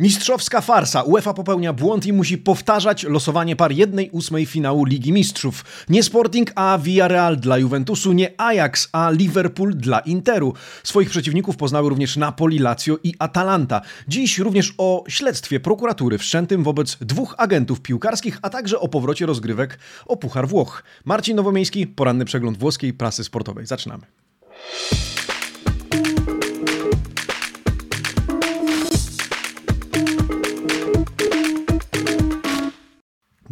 Mistrzowska farsa. UEFA popełnia błąd i musi powtarzać losowanie par jednej ósmej finału Ligi Mistrzów. Nie Sporting, a Villarreal dla Juventusu, nie Ajax, a Liverpool dla Interu. Swoich przeciwników poznały również Napoli, Lazio i Atalanta. Dziś również o śledztwie prokuratury wszczętym wobec dwóch agentów piłkarskich, a także o powrocie rozgrywek o Puchar Włoch. Marcin Nowomiejski, poranny przegląd włoskiej prasy sportowej. Zaczynamy.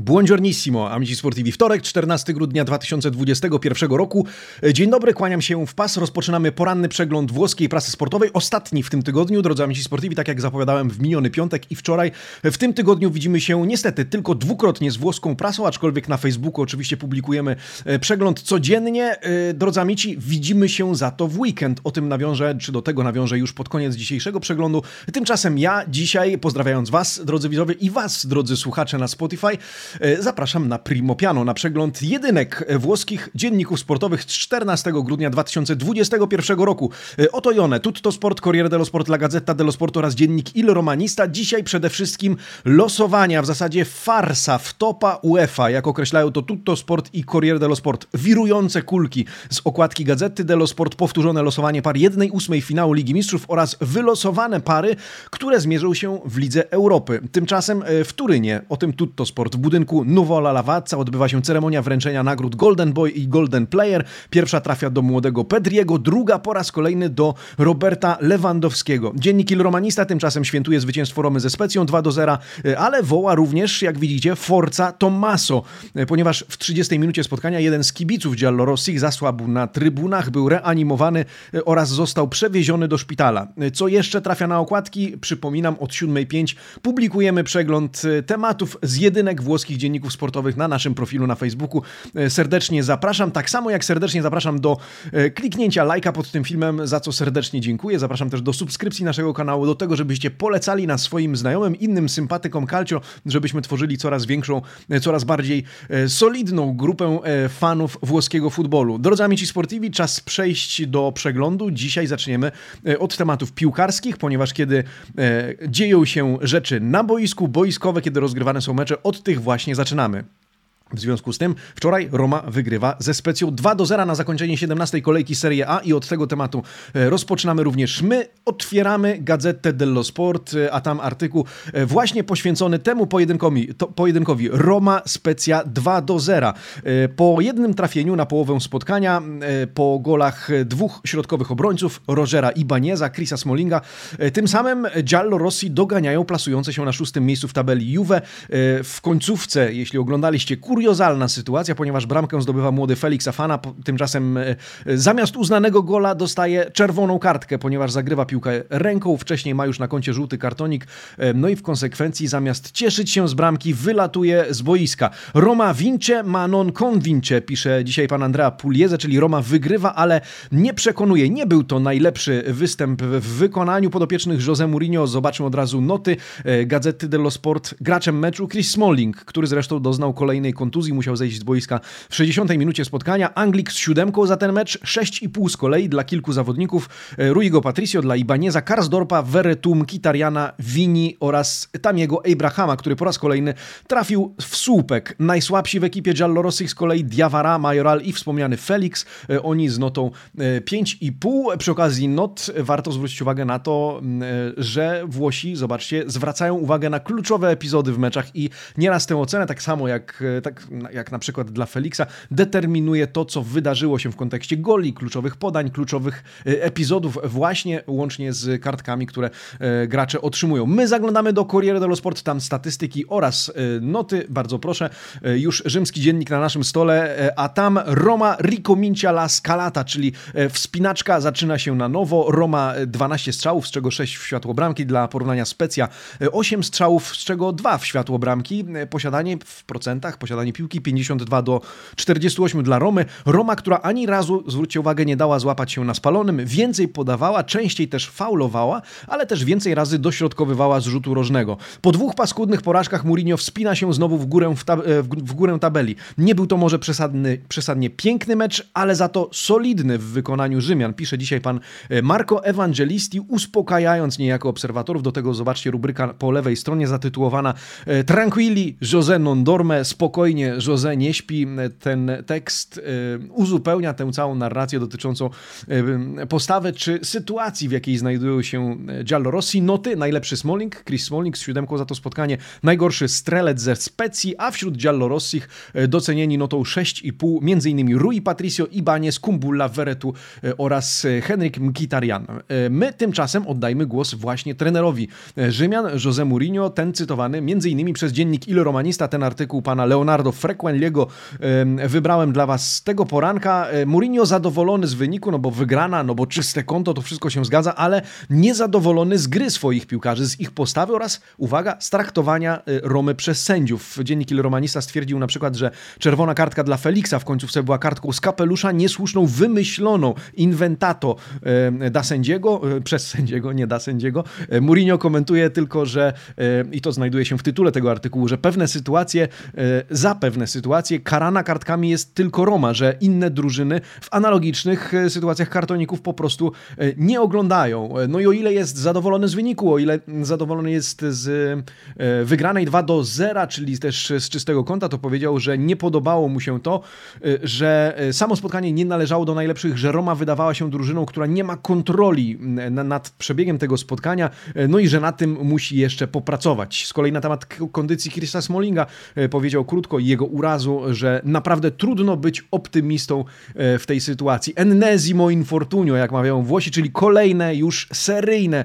Buongiornissimo, amici sportivi. Wtorek, 14 grudnia 2021 roku. Dzień dobry, kłaniam się w pas. Rozpoczynamy poranny przegląd włoskiej prasy sportowej. Ostatni w tym tygodniu, drodzy amici sportivi, tak jak zapowiadałem w miniony piątek i wczoraj. W tym tygodniu widzimy się niestety tylko dwukrotnie z włoską prasą, aczkolwiek na Facebooku oczywiście publikujemy e, przegląd codziennie. E, drodzy amici, widzimy się za to w weekend. O tym nawiążę, czy do tego nawiążę już pod koniec dzisiejszego przeglądu. Tymczasem ja dzisiaj, pozdrawiając Was, drodzy widzowie, i Was, drodzy słuchacze na Spotify, E, zapraszam na Primo Piano, na przegląd jedynek włoskich dzienników sportowych z 14 grudnia 2021 roku. E, oto i one, Tutto Sport, Corriere dello Sport, La Gazzetta dello Sport oraz dziennik Il Romanista. Dzisiaj przede wszystkim losowania, w zasadzie farsa, wtopa UEFA, jak określają to Tutto Sport i Corriere dello Sport. Wirujące kulki z okładki Gazety dello Sport, powtórzone losowanie par 1-8 finału Ligi Mistrzów oraz wylosowane pary, które zmierzą się w Lidze Europy. Tymczasem e, w Turynie, o tym Tutto Sport, w budynku budynku Nuvola Lavazza odbywa się ceremonia wręczenia nagród Golden Boy i Golden Player. Pierwsza trafia do młodego Pedriego, druga po raz kolejny do Roberta Lewandowskiego. Dziennik Il Romanista tymczasem świętuje zwycięstwo Romy ze Specją 2 do 0, ale woła również, jak widzicie, Forza Tommaso, ponieważ w 30 minucie spotkania jeden z kibiców Giallorossi zasłabł na trybunach, był reanimowany oraz został przewieziony do szpitala. Co jeszcze trafia na okładki? Przypominam, od 7.05 publikujemy przegląd tematów z jedynek włoskich dzienników sportowych na naszym profilu na Facebooku. E, serdecznie zapraszam, tak samo jak serdecznie zapraszam do e, kliknięcia lajka pod tym filmem, za co serdecznie dziękuję. Zapraszam też do subskrypcji naszego kanału, do tego, żebyście polecali nas swoim znajomym, innym sympatykom Calcio, żebyśmy tworzyli coraz większą, e, coraz bardziej solidną grupę fanów włoskiego futbolu. Drodzy amici sportivi, czas przejść do przeglądu. Dzisiaj zaczniemy od tematów piłkarskich, ponieważ kiedy dzieją się rzeczy na boisku, boiskowe, kiedy rozgrywane są mecze, od tych właśnie właśnie zaczynamy. W związku z tym wczoraj Roma wygrywa ze Specją 2 do 0 na zakończenie 17 kolejki Serie A i od tego tematu e, rozpoczynamy również my. Otwieramy Gazetę dello Sport, e, a tam artykuł e, właśnie poświęcony temu pojedynkowi, to, pojedynkowi Roma Specja 2 do 0. Po jednym trafieniu na połowę spotkania, po golach dwóch środkowych obrońców, Rogera Ibaneza, Chrisa Smolinga, tym samym Giallo Rossi doganiają plasujące się na szóstym miejscu w tabeli Juve. W końcówce, jeśli oglądaliście kur kuriozalna sytuacja, ponieważ bramkę zdobywa młody Felix Afana, tymczasem e, zamiast uznanego gola dostaje czerwoną kartkę, ponieważ zagrywa piłkę ręką, wcześniej ma już na koncie żółty kartonik, e, no i w konsekwencji zamiast cieszyć się z bramki, wylatuje z boiska. Roma vince ma non convince, pisze dzisiaj pan Andrea Pugliese, czyli Roma wygrywa, ale nie przekonuje. Nie był to najlepszy występ w wykonaniu podopiecznych Jose Mourinho. Zobaczmy od razu noty e, Gazety dello Sport. Graczem meczu Chris Smalling, który zresztą doznał kolejnej kontuzji kontuzji, musiał zejść z boiska w 60 minucie spotkania. Anglik z siódemką za ten mecz, 6,5 z kolei dla kilku zawodników. E, Ruigo Patricio dla Ibaneza, Karsdorpa, Veretum, Kitariana, Vini oraz Tamiego Abrahama, który po raz kolejny trafił w słupek. Najsłabsi w ekipie Giallorossich z kolei Diawara, Majoral i wspomniany Felix. E, oni z notą 5,5. E, Przy okazji not warto zwrócić uwagę na to, że Włosi, zobaczcie, zwracają uwagę na kluczowe epizody w meczach i nieraz tę ocenę, tak samo jak, tak jak na przykład dla Felixa, determinuje to, co wydarzyło się w kontekście goli, kluczowych podań, kluczowych e, epizodów, właśnie łącznie z kartkami, które e, gracze otrzymują. My zaglądamy do Corriere dello Sport, tam statystyki oraz e, noty, bardzo proszę, już rzymski dziennik na naszym stole, a tam Roma Ricomincia la Scalata, czyli wspinaczka zaczyna się na nowo. Roma 12 strzałów, z czego 6 w światło bramki, dla porównania Specja 8 strzałów, z czego 2 w światło bramki. Posiadanie w procentach, posiadanie kontrolowanie piłki, 52 do 48 dla Romy. Roma, która ani razu, zwróćcie uwagę, nie dała złapać się na spalonym, więcej podawała, częściej też faulowała, ale też więcej razy dośrodkowywała z rzutu rożnego. Po dwóch paskudnych porażkach Mourinho wspina się znowu w górę, w, tab w, w górę tabeli. Nie był to może przesadny, przesadnie piękny mecz, ale za to solidny w wykonaniu Rzymian, pisze dzisiaj pan e, Marco Evangelisti, uspokajając niejako obserwatorów. Do tego zobaczcie rubryka po lewej stronie zatytułowana e, Tranquilli, José non dorme, spokojnie, José nie śpi. Ten tekst uzupełnia tę całą narrację dotyczącą postawy czy sytuacji, w jakiej znajdują się Giallorossi. Noty, najlepszy Smalling, Chris Smalling z siódemką za to spotkanie, najgorszy strelec ze Specji, a wśród Giallorossich docenieni notą 6,5 m.in. Rui Patricio, Ibanez, Kumbulla, Veretu oraz Henryk Mkhitaryan. My tymczasem oddajmy głos właśnie trenerowi Rzymian, José Mourinho, ten cytowany m.in. przez dziennik Il Romanista, ten artykuł pana Leonardo Frequenliego wybrałem dla was z tego poranka. Mourinho zadowolony z wyniku, no bo wygrana, no bo czyste konto, to wszystko się zgadza, ale niezadowolony z gry swoich piłkarzy, z ich postawy oraz, uwaga, z traktowania Romy przez sędziów. Dziennik Il Romanista stwierdził na przykład, że czerwona kartka dla Felixa w końcówce była kartką z kapelusza, niesłuszną, wymyśloną, inventato da sędziego, przez sędziego, nie da sędziego. Mourinho komentuje tylko, że i to znajduje się w tytule tego artykułu, że pewne sytuacje, za pewne sytuacje karana kartkami jest tylko Roma, że inne drużyny w analogicznych sytuacjach kartoników po prostu nie oglądają. No i o ile jest zadowolony z wyniku, o ile zadowolony jest z wygranej 2 do 0, czyli też z czystego konta, to powiedział, że nie podobało mu się to, że samo spotkanie nie należało do najlepszych, że Roma wydawała się drużyną, która nie ma kontroli nad przebiegiem tego spotkania, no i że na tym musi jeszcze popracować. Z kolei na temat kondycji Chrisa Smallinga e, powiedział krótko jego urazu, że naprawdę trudno być optymistą e, w tej sytuacji. Ennesimo infortunio, jak mawiają Włosi, czyli kolejne już seryjne,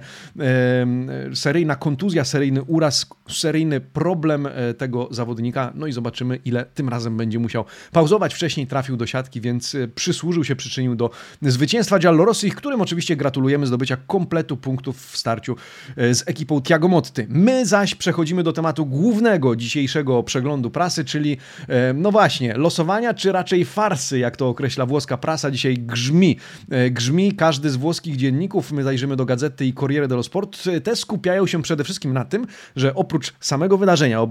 seryjna kontuzja, seryjny uraz, seryjny problem e, tego zawodnika. No i zobaczymy, ile tym razem będzie musiał pauzować. Wcześniej trafił do siatki, więc przysłużył się, przyczynił do zwycięstwa Giallorossi, którym oczywiście gratulujemy zdobycia kompletu punktów w starciu z ekipą Tiago Motti. My zaś przechodzimy do tematu głównego dzisiejszego przeglądu prasy, czyli e, no właśnie, losowania, czy raczej farsy, jak to określa włoska prasa, dzisiaj grzmi. E, grzmi każdy z włoskich dzienników, my zajrzymy do Gazety i Corriere dello Sport, te skupiają się przede wszystkim na tym, że oprócz samego wydarzenia,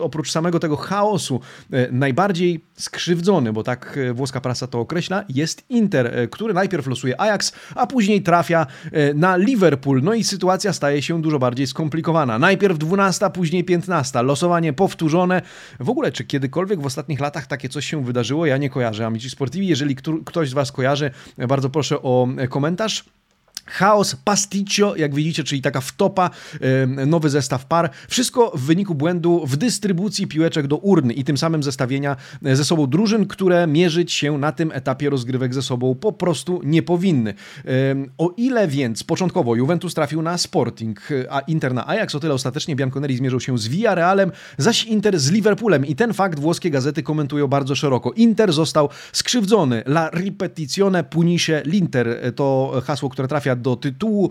oprócz samego tego chaosu, e, najbardziej skrzywdzony, bo tak włoska prasa to określa, jest Inter, który najpierw losuje Ajax, a później trafia na Liverpool. No i sytuacja staje się dużo bardziej skomplikowana. Najpierw 12, później 15. Losowanie powtórzone. W ogóle, czy kiedykolwiek w ostatnich latach takie coś się wydarzyło? Ja nie kojarzę. Amici Sportivi, jeżeli ktoś z Was kojarzy, bardzo proszę o komentarz. Chaos, pasticcio, jak widzicie, czyli taka wtopa, nowy zestaw par. Wszystko w wyniku błędu w dystrybucji piłeczek do urny i tym samym zestawienia e, ze sobą drużyn, które mierzyć się na tym etapie rozgrywek ze sobą po prostu nie powinny. O ile więc początkowo Juventus trafił na Sporting, a Inter na Ajax, o tyle ostatecznie Bianconeri zmierzą się z Villarrealem, zaś Inter z Liverpoolem i ten fakt włoskie gazety komentują bardzo szeroko. Inter został skrzywdzony. La ripetizione punisce l'Inter. E, to hasło, które trafia do tytułu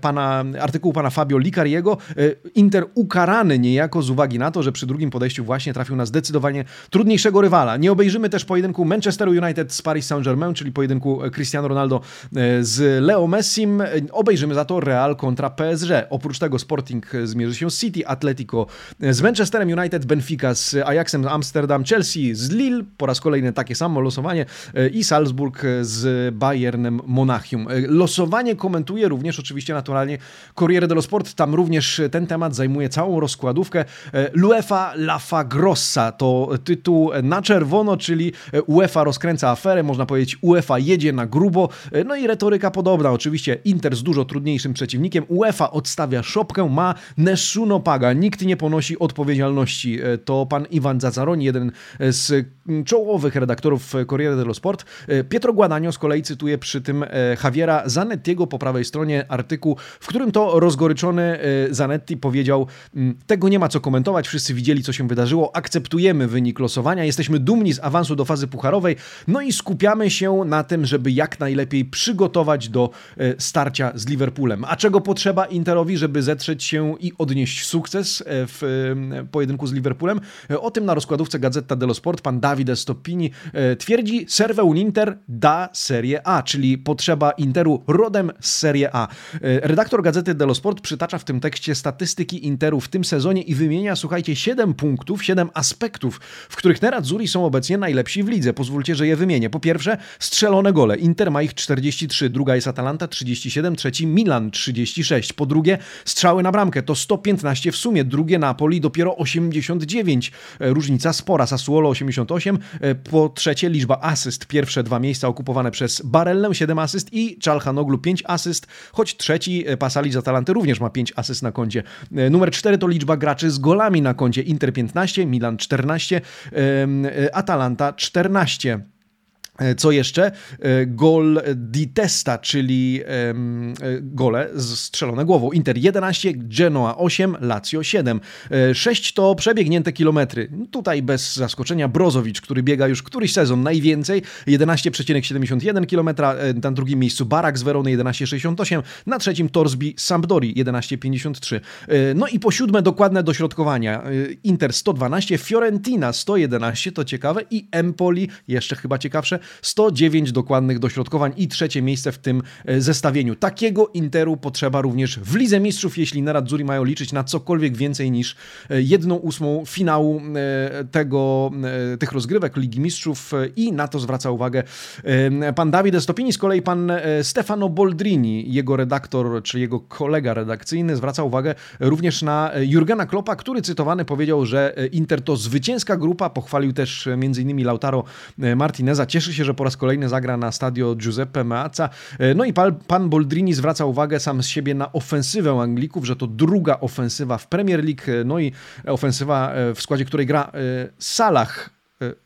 pana, artykułu pana Fabio Licariego. E, Inter ukarany niejako z uwagi na to, że przy drugim podejściu właśnie trafił na zdecydowanie trudniejszego rywala. Nie obejrzymy też pojedynku Manchesteru United z Paris Saint-Germain, czyli pojedynku Cristiano Ronaldo e, z Leo Messim. E, obejrzymy za to Real kontra PSG. Oprócz tego Sporting zmierzy się z City, Atletico z Manchesterem United, Benfica z Ajaxem Amsterdam, Chelsea z Lille, po raz kolejny takie samo losowanie i Salzburg z Bayernem Monachium. Losowanie Losowanie komentuje również oczywiście naturalnie Corriere dello Sport. Tam również ten temat zajmuje całą rozkładówkę. E, L'UEFA La Fa Grossa to tytuł na czerwono, czyli UEFA rozkręca aferę, można powiedzieć UEFA jedzie na grubo. E, no i retoryka podobna. Oczywiście Inter z dużo trudniejszym przeciwnikiem. UEFA odstawia szopkę, ma nessuno paga. Nikt nie ponosi odpowiedzialności. E, to pan Iwan Zazzaroni, jeden z czołowych redaktorów Corriere dello Sport. Pietro Guadagno z kolei cytuje przy tym Javiera Zanetti Zanettiego po prawej stronie artykuł, w którym to rozgoryczony Zanetti powiedział: mm, Tego nie ma co komentować, wszyscy widzieli, co się wydarzyło, akceptujemy wynik losowania, jesteśmy dumni z awansu do fazy pucharowej, no i skupiamy się na tym, żeby jak najlepiej przygotować do starcia z Liverpoolem. A czego potrzeba Interowi, żeby zetrzeć się i odnieść sukces w pojedynku z Liverpoolem? O tym na rozkładówce Gazeta dello Sport pan Davide Stoppini twierdzi: un Inter da Serie A, czyli potrzeba Interu rodem z Serie A. Redaktor Gazety dello Sport przytacza w tym tekście statystyki Interu w tym sezonie i wymienia, słuchajcie, 7 punktów, 7 aspektów, w których Nerazzurri są obecnie najlepsi w lidze. Pozwólcie, że je wymienię. Po pierwsze, strzelone gole. Inter ma ich 43, druga jest Atalanta 37, trzeci Milan 36. Po drugie, strzały na bramkę to 115 w sumie, drugie Napoli dopiero 89. E, różnica spora, Sassuolo 88. E, po trzecie, liczba asyst. Pierwsze dwa miejsca okupowane przez Barellę 7 asyst i Czalhanoglu 5 asyst, choć trzeci e, Pasali z Atalanty również ma 5 asyst na koncie. Numer 4 to liczba graczy z golami na koncie. Inter 15, Milan 14, Atalanta 14. E, co jeszcze? E, gol di testa, czyli e, gole strzelone głową. Inter 11, Genoa 8, Lazio 7. 6 to przebiegnięte kilometry. Tutaj bez zaskoczenia Brozowicz, który biega już któryś sezon najwięcej, 11,71 km. Na drugim miejscu Barak z Werony 11,68. Na trzecim Torsby Sampdori 11,53. No i po siódme dokładne dośrodkowania. Inter 112, Fiorentina 111, to ciekawe i Empoli, jeszcze chyba ciekawsze, 109 dokładnych dośrodkowań i trzecie miejsce w tym e, zestawieniu. Takiego Interu potrzeba również w Lidze Mistrzów, jeśli Nerazzurri mają liczyć na cokolwiek więcej niż e, jedną ósmą finału e, tego, tych rozgrywek Ligi Mistrzów i na to zwraca uwagę pan Davide Stopini, z kolei pan Stefano Boldrini, jego redaktor, czy jego kolega redakcyjny zwraca uwagę również na Jurgena Kloppa, który cytowany powiedział, że Inter to zwycięska grupa, pochwalił też m.in. Lautaro Martineza, cieszy się, że po raz kolejny zagra na stadio Giuseppe Meazza. E, no i pan, pan Boldrini zwraca uwagę sam z siebie na ofensywę Anglików, że to druga ofensywa w Premier League, e, no i ofensywa, e, w składzie której gra Salah,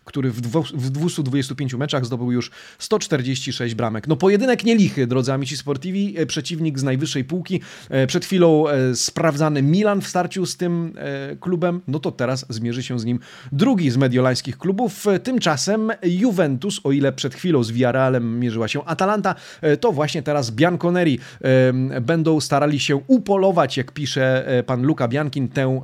który w, w 225 meczach zdobył już 146 bramek. No pojedynek nielichy, drodzy amici sportivi, e, przeciwnik z najwyższej półki. E, przed chwilą sprawdzany Milan w starciu z tym klubem, no to teraz zmierzy się z nim drugi z mediolańskich klubów. Tymczasem Juventus, o ile przed chwilą z Villarrealem mierzyła się Atalanta, to właśnie teraz Bianconeri będą starali się upolować, jak pisze pan Luca Biankin, tę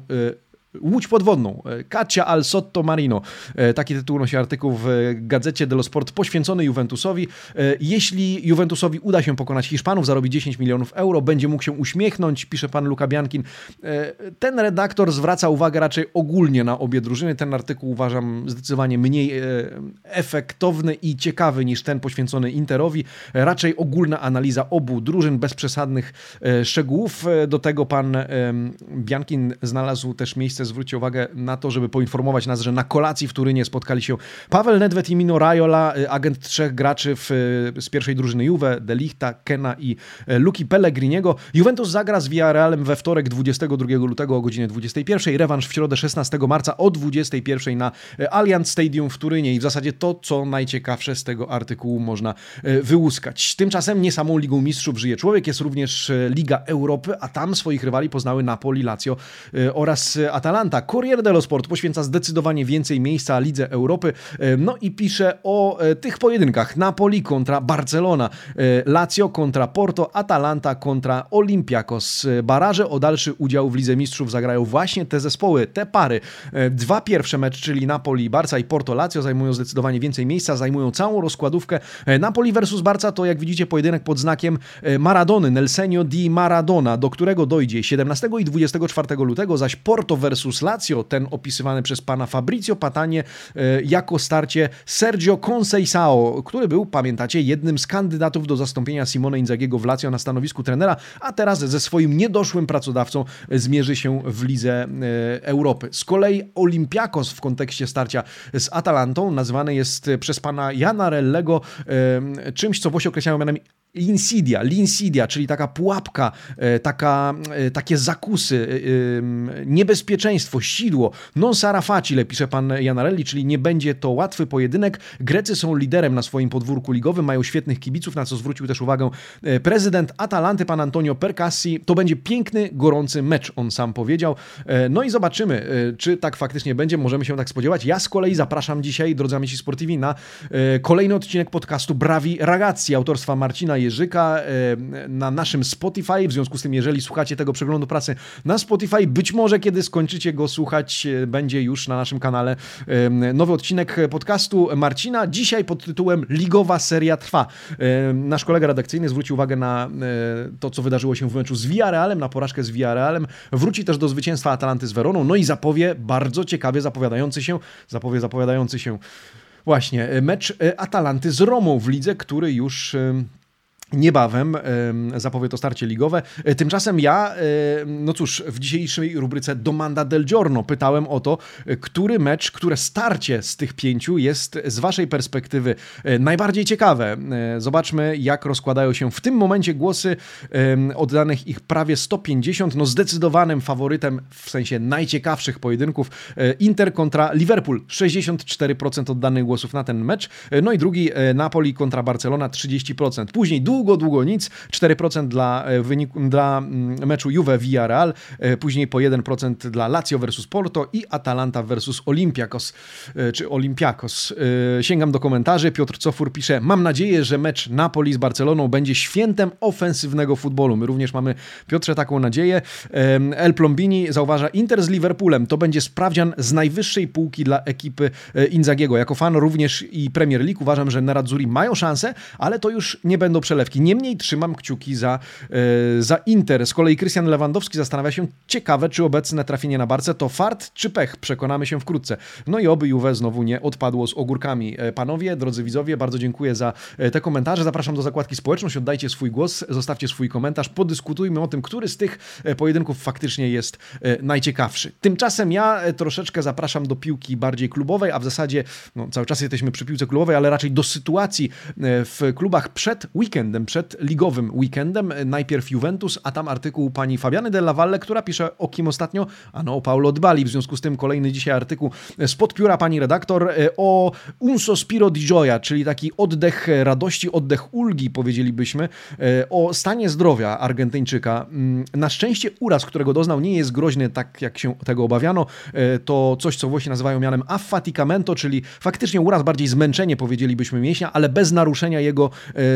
Łódź podwodną, Kacia al Sotto Marino. E, taki tytuł nosi artykuł w gazecie dello Sport poświęcony Juventusowi. E, jeśli Juventusowi uda się pokonać Hiszpanów, zarobi 10 milionów euro, będzie mógł się uśmiechnąć, pisze pan Luka Biankin. E, ten redaktor zwraca uwagę raczej ogólnie na obie drużyny. Ten artykuł uważam zdecydowanie mniej efektowny i ciekawy niż ten poświęcony Interowi. Raczej ogólna analiza obu drużyn, bez przesadnych szczegółów. Do tego pan Biankin znalazł też miejsce zwróćcie uwagę na to, żeby poinformować nas, że na kolacji w Turynie spotkali się Paweł Nedved i Mino Raiola, y, agent trzech graczy w, y, z pierwszej drużyny Juve, Delichta, Kena i y, Luki Pellegriniego. Juventus zagra z Villarrealem we wtorek 22 lutego o godzinie 21. Rewanż w środę 16 marca o 21 na Allianz Stadium w Turynie i w zasadzie to, co najciekawsze z tego artykułu można wyłuskać. Tymczasem nie samą Ligą Mistrzów żyje człowiek, jest również Liga Europy, a tam swoich rywali poznały Napoli, Lazio oraz Atalanta Atalanta. Corriere dello Sport poświęca zdecydowanie więcej miejsca Lidze Europy. E, no i pisze o e, tych pojedynkach. Napoli kontra Barcelona, e, Lazio kontra Porto, Atalanta kontra Olympiakos. Baraże o dalszy udział w Lidze Mistrzów zagrają właśnie te zespoły, te pary. Dwa pierwsze mecze, czyli Napoli, Barca i Porto Lazio zajmują zdecydowanie więcej miejsca, zajmują całą rozkładówkę. Napoli versus Barca to jak widzicie pojedynek pod znakiem Maradony, Nelsenio di Maradona, do którego dojdzie 17 i 24 lutego, zaś Porto versus versus Lazio, ten opisywany przez pana Fabrizio Patanie e, jako starcie Sergio Conceição, który był, pamiętacie, jednym z kandydatów do zastąpienia Simone Inzagiego w Lazio na stanowisku trenera, a teraz ze swoim niedoszłym pracodawcą zmierzy się w Lidze e, Europy. Z kolei Olympiakos w kontekście starcia z Atalantą nazywany jest przez pana Jana Rellego e, czymś, co Włosi określają mianem Insidia, Linsidia, czyli taka pułapka, taka, takie zakusy, niebezpieczeństwo, sidło, non sarà facile, pisze pan Janarelli, czyli nie będzie to łatwy pojedynek. Grecy są liderem na swoim podwórku ligowym, mają świetnych kibiców, na co zwrócił też uwagę prezydent Atalanty, pan Antonio Percassi. To będzie piękny, gorący mecz, on sam powiedział. No i zobaczymy, czy tak faktycznie będzie, możemy się tak spodziewać. Ja z kolei zapraszam dzisiaj, drodzy amici sportivi, na kolejny odcinek podcastu Brawi Ragazzi autorstwa Marcina Jerzyka na naszym Spotify. W związku z tym, jeżeli słuchacie tego przeglądu pracy na Spotify, być może kiedy skończycie go słuchać, będzie już na naszym kanale nowy odcinek podcastu Marcina. Dzisiaj pod tytułem Ligowa seria trwa. Nasz kolega redakcyjny zwrócił uwagę na to, co wydarzyło się w meczu z Villarrealem, na porażkę z Villarrealem. Wróci też do zwycięstwa Atalanty z Weroną, no i zapowie bardzo ciekawie zapowiadający się, zapowie zapowiadający się właśnie mecz Atalanty z Romą w lidze, który już niebawem zapowie to starcie ligowe. E, tymczasem ja, no cóż, w dzisiejszej rubryce Domanda del Giorno pytałem o to, e, który mecz, które starcie z tych pięciu jest z waszej perspektywy e, najbardziej ciekawe. Zobaczmy, jak rozkładają się w tym momencie głosy oddanych ich prawie 150. No zdecydowanym faworytem, w sensie najciekawszych pojedynków, Inter kontra Liverpool. 64% oddanych głosów na ten mecz. No i drugi Napoli kontra Barcelona 30%. Później długo, długo nic. 4% dla, e, wyniku, dla mm, meczu Juve Villarreal, e, później po 1% dla Lazio versus Porto i Atalanta versus Olympiakos, e, czy Olympiakos. Sięgam do komentarzy. Piotr Cofur pisze, mam nadzieję, że mecz Napoli z Barceloną będzie świętem ofensywnego futbolu. My również mamy, Piotrze, taką nadzieję. El Plombini zauważa, Inter z Liverpoolem to będzie sprawdzian z najwyższej półki dla ekipy Inzagiego. Jako fan również i Premier League uważam, że Nerazzurri mają szansę, ale to już nie będą przelewki Niemniej trzymam kciuki za, e, za Inter. Z kolei Krystian Lewandowski zastanawia się, ciekawe, czy obecne trafienie na Barce to fart czy pech. Przekonamy się wkrótce. No i oby Juve znowu nie odpadło z ogórkami. E, panowie, drodzy widzowie, bardzo dziękuję za e, te komentarze. Zapraszam do zakładki społeczność, oddajcie swój głos, zostawcie swój komentarz, podyskutujmy o tym, który z tych pojedynków faktycznie jest najciekawszy. Tymczasem ja troszeczkę zapraszam do piłki bardziej klubowej, a w zasadzie no, cały czas jesteśmy przy piłce klubowej, ale raczej do sytuacji w klubach przed weekendem weekendem, przed ligowym weekendem. Najpierw Juventus, a tam artykuł pani Fabiany Della Valle, która pisze o kim ostatnio? Ano o Paulo Dbali. W związku z tym kolejny dzisiaj artykuł spod pióra pani redaktor e, o un sospiro di gioia, czyli taki oddech radości, oddech ulgi, powiedzielibyśmy, e, o stanie zdrowia Argentyńczyka. Mm, na szczęście uraz, którego doznał, nie jest groźny tak, jak się tego obawiano. E, to coś, co Włosi nazywają mianem affaticamento, czyli faktycznie uraz, bardziej zmęczenie, powiedzielibyśmy, mięśnia, ale bez naruszenia jego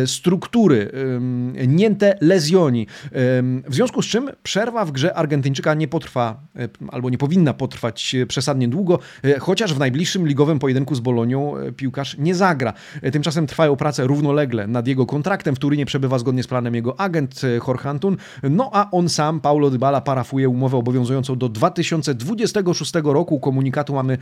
struktury struktury, niente lesioni. W związku z czym przerwa w grze Argentyńczyka nie potrwa, e, albo nie powinna potrwać e, przesadnie długo, e, chociaż w najbliższym ligowym pojedynku z Bolonią piłkarz nie zagra. Tymczasem trwają prace równolegle nad jego kontraktem. W Turynie przebywa zgodnie z planem jego agent Jorge Antun, no a on sam, Paulo Dybala, parafuje umowę obowiązującą do 2026 roku. Komunikatu mamy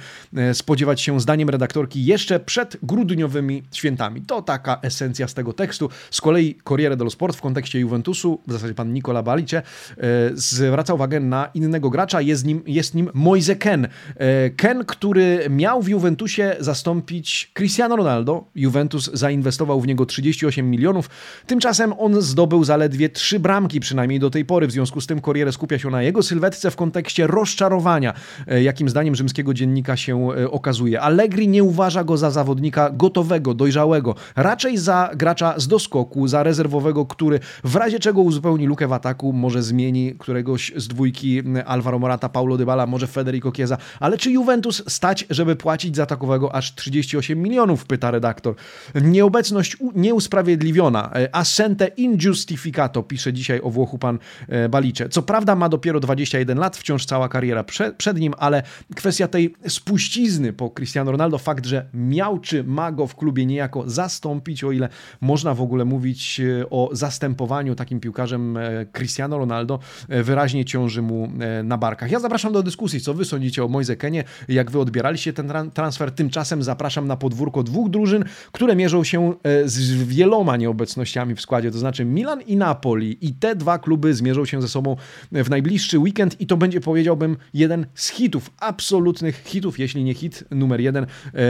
spodziewać się, zdaniem redaktorki, jeszcze przed grudniowymi świętami. To taka esencja z tego tekstu. Z kolei kolei Corriere dello Sport w kontekście Juventusu, w zasadzie pan Nicola Balicie, e, zwraca uwagę na innego gracza, jest nim, jest nim Moise Ken. E, Ken, który miał w Juventusie zastąpić Cristiano Ronaldo. Juventus zainwestował w niego 38 milionów. Tymczasem on zdobył zaledwie trzy bramki, przynajmniej do tej pory. W związku z tym Corriere skupia się na jego sylwetce w kontekście rozczarowania, e, jakim zdaniem rzymskiego dziennika się okazuje. Allegri nie uważa go za zawodnika gotowego, dojrzałego, raczej za gracza z doskoku, za rezerwowego, który w razie czego uzupełni lukę w ataku, może zmieni któregoś z dwójki Alvaro Morata, Paulo Dybala, może Federico Chiesa. Ale czy Juventus stać, żeby płacić za takowego aż 38 milionów, pyta redaktor. Nieobecność nieusprawiedliwiona. E, assente injustificato, pisze dzisiaj o Włochu pan e, Balicze. Co prawda ma dopiero 21 lat, wciąż cała kariera przed, przed nim, ale kwestia tej spuścizny po Cristiano Ronaldo, fakt, że miał czy ma go w klubie niejako zastąpić, o ile można w ogóle mówić mówić e, o zastępowaniu takim piłkarzem e, Cristiano Ronaldo, e, wyraźnie ciąży mu na barkach. Ja zapraszam do dyskusji, co wy sądzicie o Moise Kenie, jak wy odbieraliście ten transfer. Tymczasem zapraszam na podwórko dwóch drużyn, które mierzą się z wieloma nieobecnościami w składzie, to znaczy Milan i Napoli. I te dwa kluby zmierzą się ze sobą w najbliższy weekend i to będzie, powiedziałbym, jeden z hitów, absolutnych hitów, jeśli nie hit numer jeden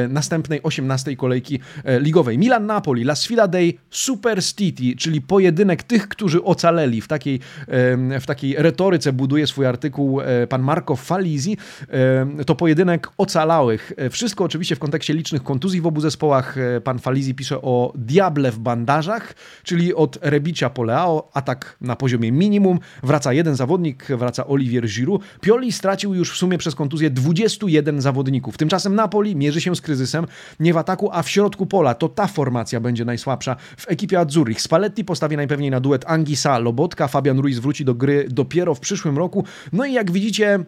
następnej 18 kolejki ligowej. Milan-Napoli, La Sfida dei Superstar Czyli pojedynek tych, którzy ocaleli. W takiej, w takiej retoryce buduje swój artykuł pan Marco Falizi. To pojedynek ocalałych. Wszystko oczywiście w kontekście licznych kontuzji w obu zespołach. Pan Falizi pisze o diable w bandażach, czyli od Rebicia Poleao, atak na poziomie minimum. Wraca jeden zawodnik, wraca Olivier Giroud. Pioli stracił już w sumie przez kontuzję 21 zawodników. Tymczasem Napoli mierzy się z kryzysem nie w ataku, a w środku pola. To ta formacja będzie najsłabsza w ekipie Azzurrich. Spalletti postawi najpewniej na duet Angisa Lobotka. Fabian Ruiz wróci do gry dopiero w przyszłym roku. No i jak widzicie,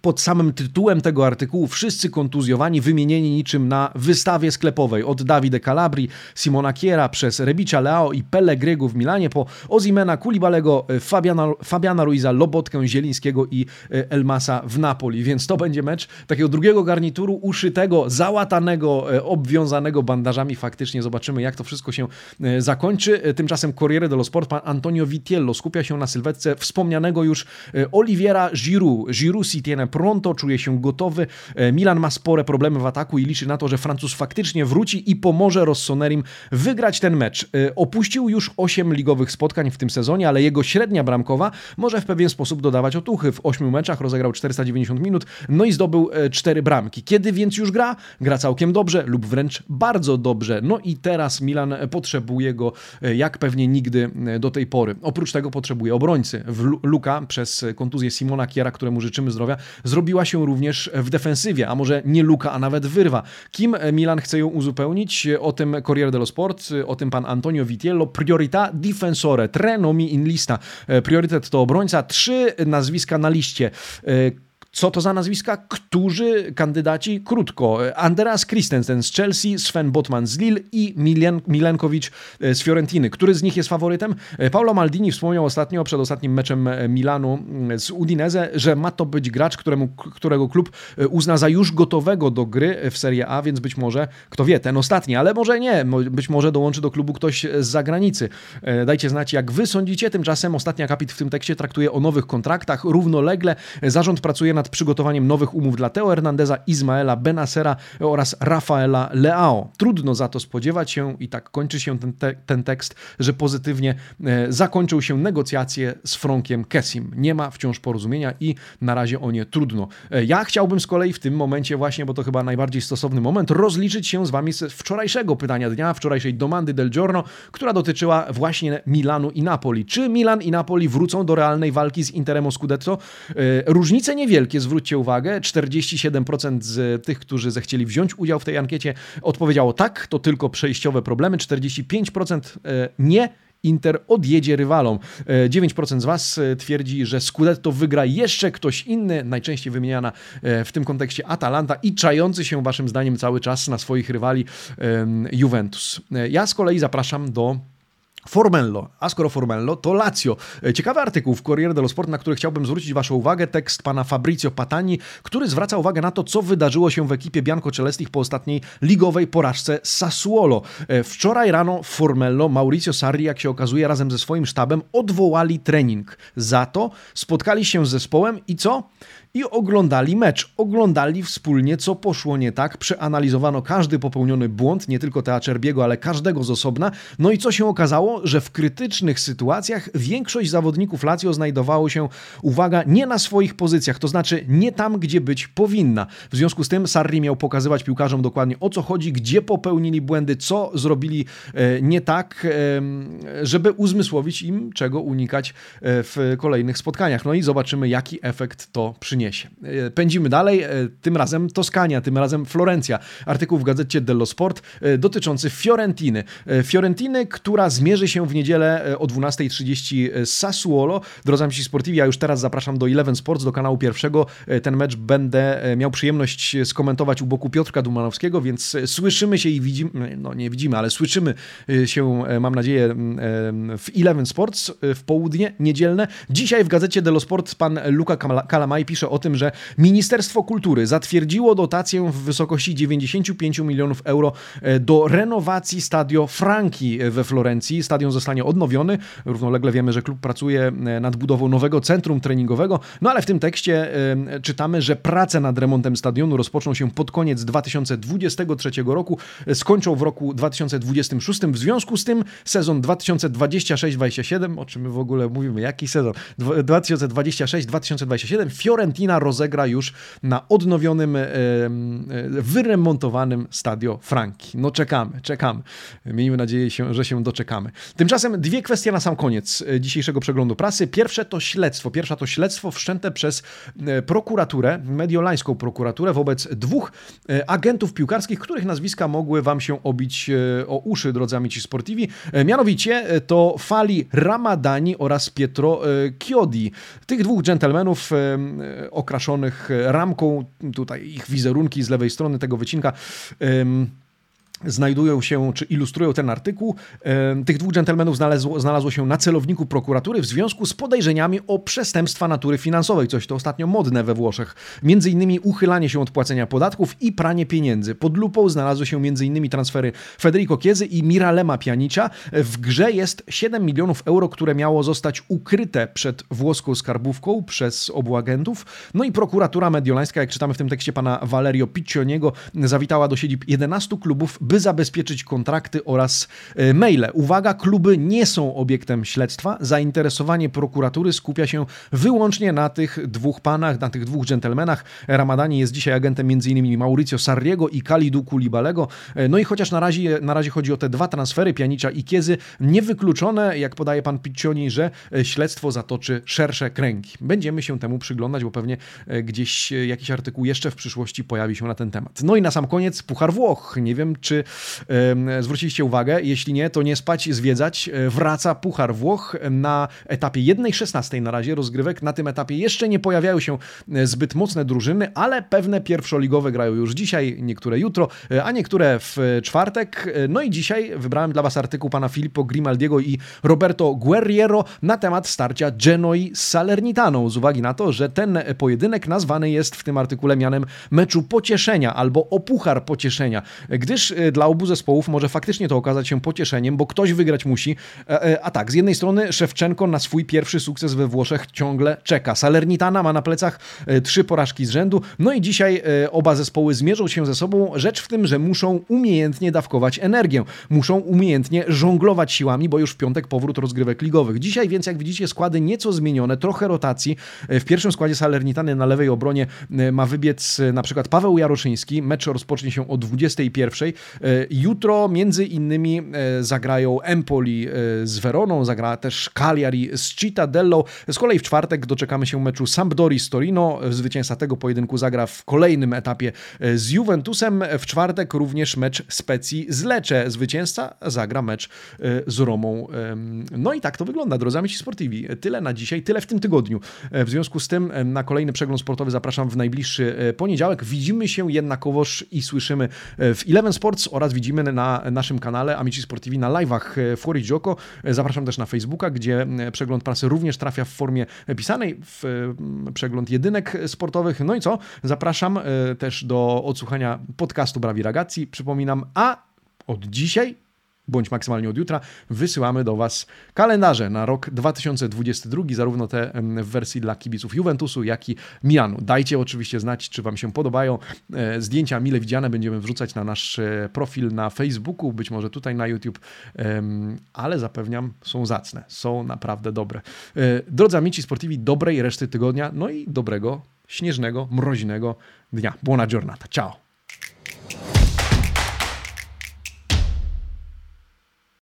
pod samym tytułem tego artykułu wszyscy kontuzjowani, wymienieni niczym na wystawie sklepowej. Od Davide Calabri, Simona Kiera, przez Rebicia Leao i Pellegrego w Milanie, po Ozimena, Kulibalego, Fabiana, Fabiana Ruiza, Lobotkę, Zielińskiego i e, Elmasa w Napoli. Więc to będzie mecz takiego drugiego garnituru, uszytego, załatanego, e, obwiązanego bandażami. Faktycznie zobaczymy, jak to wszystko się e, zakończy. Tymczasem Corriere dello Sport, pan Antonio Vitiello skupia się na sylwetce wspomnianego już Oliviera Giroud. Giroud Pronto, czuje się gotowy. E, Milan ma spore problemy w ataku i liczy na to, że Francuz faktycznie wróci i pomoże Rossonerim wygrać ten mecz. E, opuścił już 8 ligowych spotkań w tym sezonie, ale jego średnia bramkowa może w pewien sposób dodawać otuchy. W 8 meczach rozegrał 490 minut, no i zdobył 4 e, bramki. Kiedy więc już gra? Gra całkiem dobrze lub wręcz bardzo dobrze. No i teraz Milan potrzebuje go jak pewnie nigdy do tej pory. Oprócz tego potrzebuje obrońcy. Luka przez kontuzję Simona Kiera, któremu życzymy zdrowia, zrobiła się również w defensywie, a może nie luka, a nawet wyrwa. Kim Milan chce ją uzupełnić? O tym Corriere dello Sport, o tym pan Antonio Vitiello. Priorità difensore, tre nomi in lista. Priorytet to obrońca, trzy nazwiska na liście. Co to za nazwiska? Którzy kandydaci? Krótko. Andreas Christensen z Chelsea, Sven Botman z Lille i Milen, Milenkowicz e, z Fiorentiny. Który z nich jest faworytem? E, Paulo Maldini wspomniał ostatnio, przed ostatnim meczem e, Milanu mm, z Udinese, że ma to być gracz, któremu, którego klub uzna za już gotowego do gry w Serie A, więc być może, kto wie, ten ostatni, ale może nie. Być może dołączy do klubu ktoś z zagranicy. Dajcie znać, jak wy sądzicie. Tymczasem ostatni akapit w tym tekście traktuje o nowych kontraktach. Równolegle zarząd pracuje nad nad przygotowaniem nowych umów dla Teo Hernandeza, Ismaela Benasera oraz Rafaela Leao. Trudno za to spodziewać się i tak kończy się ten, te, ten tekst, że pozytywnie e, zakończą się negocjacje z Frankiem Kessim. Nie ma wciąż porozumienia i na razie o nie trudno. E, ja chciałbym z kolei w tym momencie właśnie, bo to chyba najbardziej stosowny moment, rozliczyć się z wami z wczorajszego pytania dnia, wczorajszej domandy del giorno, która dotyczyła właśnie Milanu i Napoli. Czy Milan i Napoli wrócą do realnej walki z Interem o Scudetto? E, różnice niewielkie zwróćcie uwagę, 47% z tych, którzy zechcieli wziąć udział w tej ankiecie, odpowiedziało tak, to tylko przejściowe problemy, 45% e, nie. Inter odjedzie rywalom. 9% e, z Was e, twierdzi, że Scudetto wygra jeszcze ktoś inny, najczęściej wymieniana w tym kontekście Atalanta i czający się Waszym zdaniem cały czas na swoich rywali Juventus. Ja z kolei zapraszam do Formello, a skoro Formello, to Lazio. E, ciekawy artykuł w Corriere dello Sport, na który chciałbym zwrócić Waszą uwagę, tekst pana Fabrizio Patani, który zwraca uwagę na to, co wydarzyło się w ekipie Bianco Celestich po ostatniej ligowej porażce Sassuolo. E, wczoraj rano Formello, Mauricio Sarri, jak się okazuje, razem ze swoim sztabem odwołali trening. Za to spotkali się z zespołem i co? I oglądali mecz. Oglądali wspólnie, co poszło nie tak, przeanalizowano każdy popełniony błąd, nie tylko Teaczerbiego, ale każdego z osobna. No i co się okazało? Że w krytycznych sytuacjach większość zawodników Lazio znajdowało się, uwaga, nie na swoich pozycjach, to znaczy nie tam, gdzie być powinna. W związku z tym Sarri miał pokazywać piłkarzom dokładnie o co chodzi, gdzie popełnili błędy, co zrobili e, nie tak, żeby uzmysłowić im, czego unikać e, w kolejnych spotkaniach. No i zobaczymy, jaki efekt to przyniesie E, pędzimy dalej, e, tym razem Toskania, tym razem Florencja. Artykuł w gazecie dello Sport e, dotyczący Fiorentiny. Fiorentiny, która zmierzy się w niedzielę o 12.30 z Sassuolo. Drodzy amici sportivi, ja już teraz zapraszam do Eleven Sports, do kanału pierwszego. Ten mecz będę miał przyjemność skomentować u boku Piotrka Dumanowskiego, więc słyszymy się i widzimy, no nie widzimy, ale słyszymy się, mam nadzieję, w Eleven Sports w południe niedzielne. Dzisiaj w gazecie dello Sport pan Luca Calamai pisze o o tym, że Ministerstwo Kultury zatwierdziło dotację w wysokości 95 milionów euro e, do renowacji Stadio Franki we Florencji. Stadion zostanie odnowiony. Równolegle wiemy, że klub pracuje e, nad budową nowego centrum treningowego. No ale w tym tekście czytamy, że prace nad remontem stadionu rozpoczną się pod koniec 2023 roku, skończą w roku 2026. W związku z tym sezon 2026-27, o czym my w ogóle mówimy, jaki sezon? 2026-2027 Fiorentina rozegra już na odnowionym, wyremontowanym Stadio Franki. No czekamy, czekamy. Miejmy nadzieję, że się doczekamy. Tymczasem dwie kwestie na sam koniec e, dzisiejszego przeglądu prasy. Pierwsze to śledztwo. Pierwsza to śledztwo wszczęte przez e, prokuraturę, mediolańską prokuraturę wobec dwóch e, agentów piłkarskich, których nazwiska mogły wam się obić o uszy, drodzy amici sportivi. Mianowicie to Fali Ramadani oraz Pietro Chiodi. Tych dwóch dżentelmenów okraszonych ramką, tutaj ich wizerunki z lewej strony tego wycinka znajdują się, czy ilustrują ten artykuł. Tych dwóch dżentelmenów znalazło, znalazło się na celowniku prokuratury w związku z podejrzeniami o przestępstwa natury finansowej, coś to ostatnio modne we Włoszech. Między innymi uchylanie się od płacenia podatków i pranie pieniędzy. Pod lupą znalazły się między innymi transfery Federico Chiesy i Miralema Pianicza. W grze jest 7 milionów euro, które miało zostać ukryte przed włoską skarbówką przez obu agentów. No i prokuratura mediolańska, jak czytamy w tym tekście pana Valerio Piccioniego, zawitała do siedzib 11 klubów by zabezpieczyć kontrakty oraz e, maile. Uwaga, kluby nie są obiektem śledztwa. Zainteresowanie prokuratury skupia się wyłącznie na tych dwóch panach, na tych dwóch dżentelmenach. Ramadani jest dzisiaj agentem m.in. Mauricio Sarriego i Kalidu Kulibalego. E, no i chociaż na razie, na razie chodzi o te dwa transfery, Pianicza i Kiezy, niewykluczone, jak podaje pan Piccioni, że e, śledztwo zatoczy szersze kręgi. Będziemy się temu przyglądać, bo pewnie gdzieś jakiś artykuł jeszcze w przyszłości pojawi się na ten temat. No i na sam koniec Puchar Włoch. Nie wiem, czy zwróciliście uwagę? Jeśli nie, to nie spać, zwiedzać. E, wraca Puchar Włoch na etapie 1.16 na razie rozgrywek. Na tym etapie jeszcze nie pojawiają się e, zbyt mocne drużyny, ale pewne pierwszoligowe grają już dzisiaj, niektóre jutro, e, a niektóre w czwartek. No i dzisiaj wybrałem dla Was artykuł pana Filippo Grimaldiego i Roberto Guerriero na temat starcia Genoi z Salernitaną, z uwagi na to, że ten pojedynek nazwany jest w tym artykule mianem meczu pocieszenia albo o puchar pocieszenia, gdyż dla obu zespołów może faktycznie to okazać się pocieszeniem, bo ktoś wygrać musi. E, e, a tak, z jednej strony Szewczenko na swój pierwszy sukces we Włoszech ciągle czeka. Salernitana ma na plecach e, trzy porażki z rzędu, no i dzisiaj oba zespoły zmierzą się ze sobą. Rzecz w tym, że muszą umiejętnie dawkować energię, muszą umiejętnie żonglować siłami, bo już w piątek powrót rozgrywek ligowych. Dzisiaj więc, jak widzicie, składy nieco zmienione, trochę rotacji. W pierwszym składzie Salernitany na lewej obronie ma wybiec na przykład Paweł Jaroszyński. Mecz rozpocznie się o 21. E, jutro między innymi e, zagrają Empoli e, z Veroną, zagra też Cagliari z Cittadello. Z kolei w czwartek doczekamy się meczu Sampdori z Torino. Zwycięzca tego pojedynku zagra w kolejnym etapie z Juventusem. W czwartek również mecz Specji z Lecce. Zwycięzca zagra mecz z Romą. No i tak to wygląda, drodzy amici sportivi. Tyle na dzisiaj, tyle w tym tygodniu. W związku z tym na kolejny przegląd sportowy zapraszam w najbliższy poniedziałek. Widzimy się jednakowoż i słyszymy w Eleven Sports oraz widzimy na naszym kanale Amici Sportivi na live'ach e, Fuori Gioco. E, zapraszam też na Facebooka, gdzie e, przegląd prasy również trafia w formie pisanej, w przegląd jedynek sportowych. No i co? Zapraszam też do odsłuchania podcastu Brawi Ragazzi. Przypominam, a od dzisiaj bądź maksymalnie od jutra, wysyłamy do Was kalendarze na rok 2022, zarówno te w wersji dla kibiców Juventusu, jak i Milanu. Dajcie oczywiście znać, czy Wam się podobają. E, zdjęcia mile widziane będziemy wrzucać na nasz e, profil na Facebooku, być może tutaj na YouTube, ale zapewniam, są zacne, są naprawdę dobre. E, drodzy amici sportivi, dobrej reszty tygodnia, no i dobrego, śnieżnego, mroźnego dnia. Buona giornata. Ciao!